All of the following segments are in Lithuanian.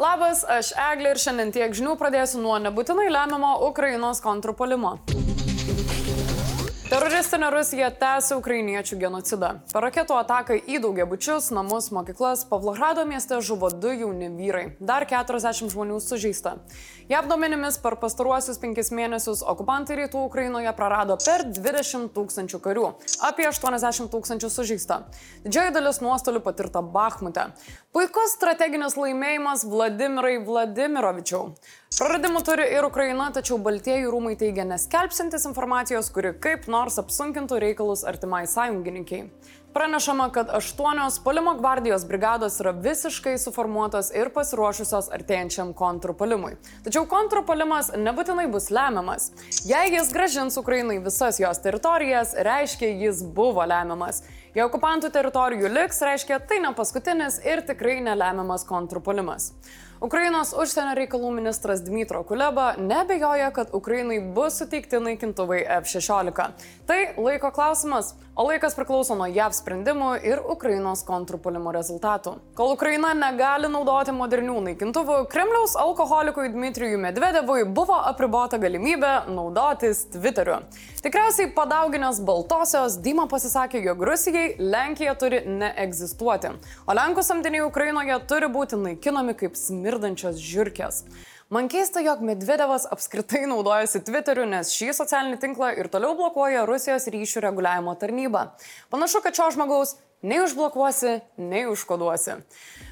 Labas, aš Eglė ir šiandien tiek žinių pradėsiu nuo nebūtinai lemiamo Ukrainos kontrpolimo. Teroristinė Rusija tęsia ukrainiečių genocidą. Per raketų ataką į daugiabučius, namus, mokyklas Pavlohrado mieste žuvo du jauni vyrai. Dar 40 žmonių sužeista. JAV duomenimis per pastaruosius penkis mėnesius okupantai rytų Ukrainoje prarado per 20 tūkstančių karių. Apie 80 tūkstančių sužeista. Didžioji dalis nuostolių patirta Bakhmute. Puikus strateginis laimėjimas Vladimirai Vladimirovičiau. Praradimų turi ir Ukraina, tačiau Baltieji rūmai teigia neskelbsintis informacijos, kuri kaip nors apsunkintų reikalus artimai sąjungininkiai. Pranešama, kad aštuonios Polimo gvardijos brigados yra visiškai suformuotos ir pasiruošusios artėjančiam kontrpolimui. Tačiau kontrpolimas nebūtinai bus lemiamas. Jei jis gražins Ukrainai visas jos teritorijas, reiškia, jis buvo lemiamas. Jei okupantų teritorijų liks, reiškia, tai ne paskutinis ir tikrai nelemiamas kontrpolimas. Ukrainos užsienio reikalų ministras Dmitro Kuleba nebejoja, kad Ukrainai bus suteikti naikintuvai F-16. Tai laiko klausimas, o laikas priklauso nuo JAV sprendimų ir Ukrainos kontrpolimo rezultatų. Kol Ukraina negali naudoti modernių naikintuvų, Kremliaus alkoholikui Dmitrijui Medvedevui buvo apribota galimybė naudotis Twitteriu. Tikriausiai padauginęs Baltosios, Dyma pasisakė, jog Rusijai Lenkija turi neegzistuoti, o Lenkų samdiniai Ukrainoje turi būti naikinami kaip smirdančios žiūrkės. Man keista, jog Medvedevas apskritai naudojasi Twitteriu, nes šį socialinį tinklą ir toliau blokuoja Rusijos ryšių reguliavimo tarnyba. Panašu, kad šio žmogaus nei užblokuosi, nei užkoduosi.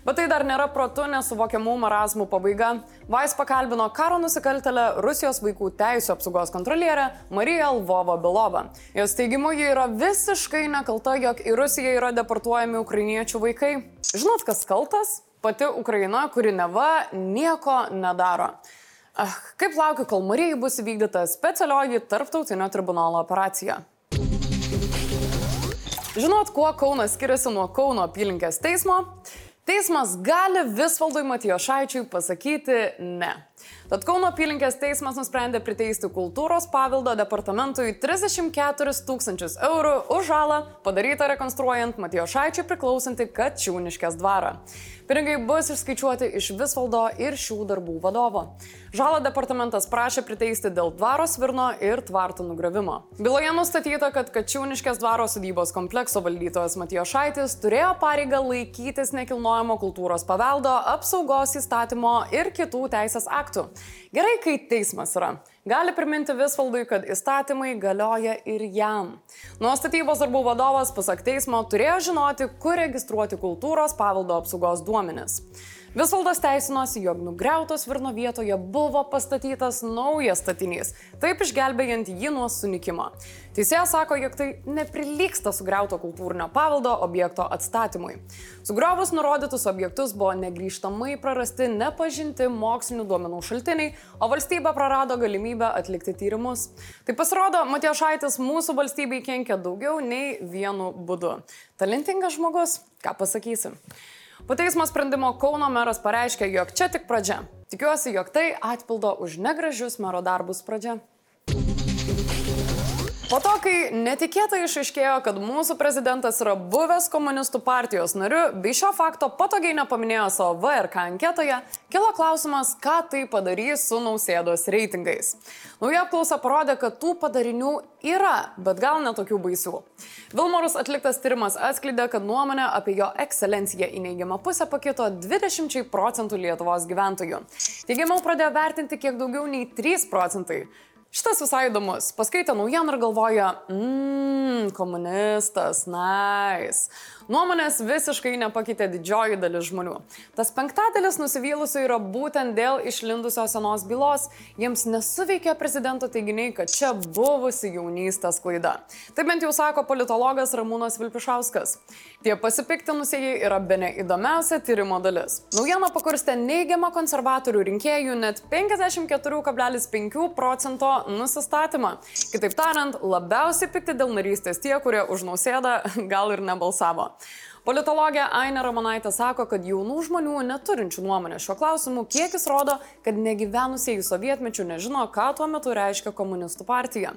Bet tai dar nėra protu nesuvokiamų marazmų pabaiga. Vais pakalbino karo nusikaltelę Rusijos vaikų teisų apsaugos kontrolierę Mariją Lvovą Belovą. Jos teigimu, ji yra visiškai nekalta, jog į Rusiją yra deportuojami ukrainiečių vaikai. Žinot, kas kaltas? Pati Ukraina, kuri neva nieko nedaro. Kaip laukiu, kol Marijai bus įvykdyta specialioji tarptautinio tribunolo operacija. Žinot, kuo Kaunas skiriasi nuo Kauno apylinkės teismo? Teismas gali Visvaldui Matijošaičiui pasakyti ne. Tad Kauno apylinkės teismas nusprendė priteisti kultūros paveldo departamentui 34 tūkstančius eurų už žalą padarytą rekonstruojant Matijošaičiui priklausantį Kačiūniškės dvarą. Pinigai bus išskaičiuoti iš Visvaldo ir šių darbų vadovo. Žalą departamentas prašė priteisti dėl dvaro svirno ir tvartų nugravimo. Byloje nustatyta, kad Kačiūniškės dvaro sudybos komplekso valdytojas Matijo Šaitis turėjo pareigą laikytis nekilnojamo kultūros paveldo, apsaugos įstatymo ir kitų teisės aktų. Gerai, kai teismas yra gali priminti Visvaldui, kad įstatymai galioja ir jam. Nuo statybos darbų vadovas, pasak teismo, turėjo žinoti, kur registruoti kultūros paveldo apsaugos duomenis. Visvaldas teisinosi, jog nugriautos Virno vietoje buvo pastatytas naujas statinys, taip išgelbėjant jį nuo sunikimo. Teisėjas sako, jog tai neprilyksta sugriauto kultūrinio paveldo objekto atstatymui. Sugriovus nurodytus objektus buvo negryžtamai prarasti nepažinti mokslinių duomenų šaltiniai, o valstybė prarado galimybę atlikti tyrimus. Tai pasirodo, Matijošaitis mūsų valstybei kenkia daugiau nei vienu būdu. Talentingas žmogus, ką pasakysi. Po teismo sprendimo Kauno meras pareiškė, jog čia tik pradžia. Tikiuosi, jog tai atpildo už negražius mero darbus pradžia. Po to, kai netikėtai išaiškėjo, kad mūsų prezidentas yra buvęs komunistų partijos nariu, bei šio fakto patogiai nepaminėjo savo VRK anketoje, kilo klausimas, ką tai padarys su nausėdos reitingais. Nauja apklausa parodė, kad tų padarinių yra, bet gal netokių baisių. Vilmorus atliktas tyrimas atskleidė, kad nuomonė apie jo ekscelenciją į neigiamą pusę pakito 20 procentų Lietuvos gyventojų. Teigiamiau pradėjo vertinti kiek daugiau nei 3 procentai. Šitas visai įdomus. Paskaitė naujieną ir galvoja, mmm, komunistas, nice. Nuomonės visiškai nepakeitė didžioji dalis žmonių. Tas penktadalis nusivylusių yra būtent dėl išlindusios senos bylos. Jiems nesuveikė prezidento teiginiai, kad čia buvusi jaunystės klaida. Taip bent jau sako politologas Ramūnas Vilpišauskas. Tie pasipiktinusieji yra bene įdomiausia tyrimo dalis. Naujieną pakurstė neigiamą konservatorių rinkėjų net 54,5 procento nusistatymą. Kitaip tariant, labiausiai pikti dėl narystės tie, kurie už nausėdą gal ir nebalsavo. Politologė Aina Ramonaitė sako, kad jaunų žmonių neturinčių nuomonę šiuo klausimu kiekis rodo, kad negyvenusieji sovietmečių nežino, ką tuo metu reiškia komunistų partija.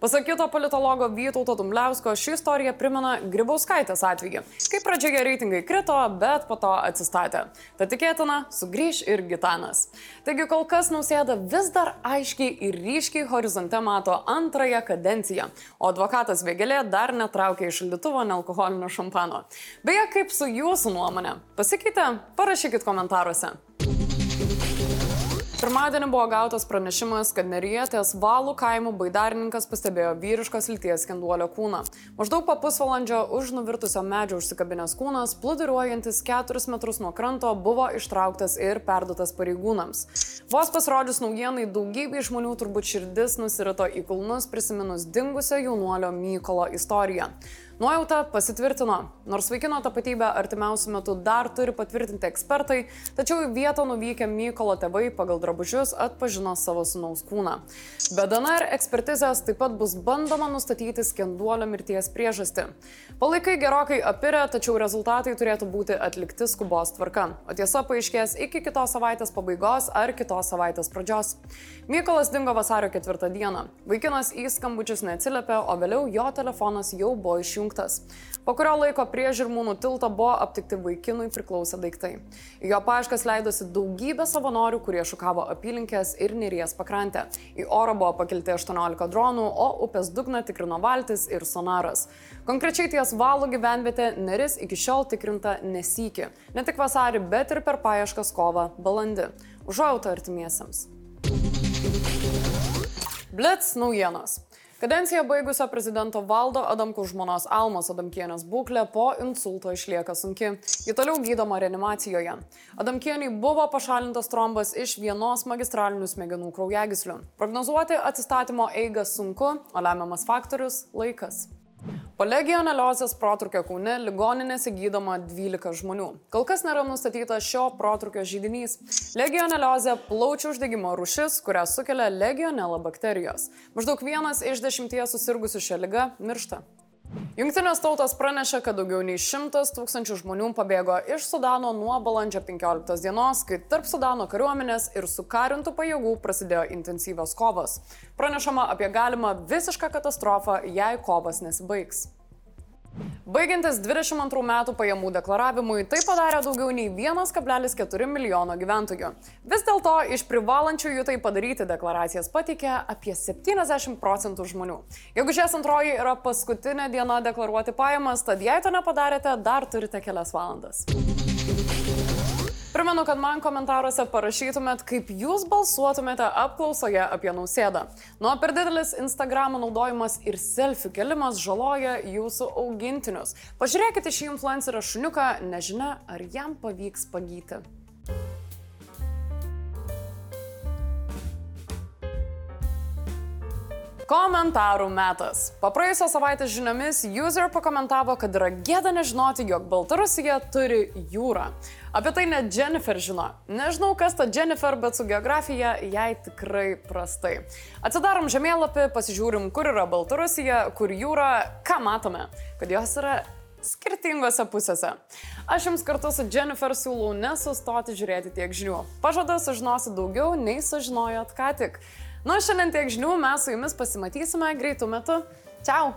Pasakyto politologo Vytauto Dumbliausko ši istorija primena Grybauskaitės atvejį, kai pradžioje reitingai krito, bet po to atsistatė. Tad tikėtina, sugrįž ir Gitanas. Taigi kol kas nausėda vis dar aiškiai ir ryškiai horizonte mato antrąją kadenciją, o advokatas Vėgelė dar netraukė iš šaldytuvo nealkoholinio šampano. Beje, kaip su jūsų nuomonė? Pasikeitė? Parašykit komentaruose. Pirmadienį buvo gautas pranešimas, kad Nerietės valų kaimų baidarininkas pastebėjo vyriškos lyties skenduolio kūną. Maždaug po pusvalandžio už nuvirtusio medžio užsikabinęs kūnas, plūduriuojantis 4 metrus nuo kranto, buvo ištrauktas ir perduotas pareigūnams. Vos pasirodžius naujienai, daugybė žmonių turbūt širdis nusirito į kulnus prisiminus dingusio jaunuolio Mykolo istoriją. Nuojauta pasitvirtino, nors vaikino tapatybę artimiausių metų dar turi patvirtinti ekspertai, tačiau į vietą nuvykę Mykolo tėvai pagal drabužius atpažino savo sunaus kūną. Be DNR ekspertizės taip pat bus bandoma nustatyti skenduolio mirties priežastį. Palaikai gerokai apirė, tačiau rezultatai turėtų būti atlikti skubos tvarka, o tiesa paaiškės iki kitos savaitės pabaigos ar kitos savaitės pradžios. Mykolas dingo vasario 4 dieną. Vaikinas į skambučius neatsiliepė, o vėliau jo telefonas jau buvo išjungtas išjungtas. Po kurio laiko prie Žirmūnų tilto buvo aptikti vaikinui priklausę daiktai. Jo paieškas leidosi daugybė savanorių, kurie šukavo apylinkės ir neries pakrantę. Į oro buvo pakelti 18 dronų, o upės dugną tikrino valtis ir sonaras. Konkrečiai ties valų gyvenvietė neris iki šiol tikrinta nesyki. Ne tik vasarį, bet ir per paieškas kovą balandį. Užuojauta artimiesiems. Blitz naujienos. Kadenciją baigusio prezidento valdo Adamkų žmonos Almos Adamkienės būklė po insulto išlieka sunki. Ji toliau gydoma reanimacijoje. Adamkieniai buvo pašalintas trombas iš vienos magistralinių smegenų kraujagyslių. Prognozuoti atsistatymo eigą sunku, o lemiamas faktorius - laikas. Po legioneliozės protrukio Kaune ligoninėse gydoma 12 žmonių. Kol kas nėra nustatytas šio protrukio žydinys. Legioneliozė - plaučių uždegimo rušis, kurią sukelia legionela bakterijos. Maždaug vienas iš dešimties susirgusių šią lygą miršta. Junktinės tautos pranešė, kad daugiau nei 100 tūkstančių žmonių pabėgo iš Sudano nuo balandžio 15 dienos, kai tarp Sudano kariuomenės ir sukarintų pajėgų prasidėjo intensyvios kovos. Pranešama apie galimą visišką katastrofą, jei kovas nesibaigs. Baigiantis 22 metų pajamų deklaravimui, tai padarė daugiau nei 1,4 milijono gyventojų. Vis dėlto iš privalančiųjų tai padaryti deklaracijas patikė apie 70 procentų žmonių. Jeigu šias antroji yra paskutinė diena deklaruoti pajamas, tad jei to nepadarėte, dar turite kelias valandas. Primenu, kad man komentaruose parašytumėt, kaip jūs balsuotumėte apklausoje apie nausėdą. Nuo per didelis Instagram naudojimas ir selfie kelimas žaloja jūsų augintinius. Pažiūrėkite šį influencerio šuniuką, nežinia, ar jam pavyks pagyti. Komentarų metas. Papraėjusios savaitės žiniomis user pakomentavo, kad yra gėda nežinoti, jog Baltarusija turi jūrą. Apie tai net Jennifer žino. Nežinau, kas ta Jennifer, bet su geografija jai tikrai prastai. Atsidarom žemėlapį, pasižiūrim, kur yra Baltarusija, kur jūra, ką matome, kad jos yra skirtingose pusėse. Aš jums kartu su Jennifer siūlau nesustoti žiūrėti tiek žinių. Pažadu, sužinosi daugiau, nei sužinojot ką tik. Nu, šiandien tiek žinių, mes su jumis pasimatysime greitų metų. Ciao!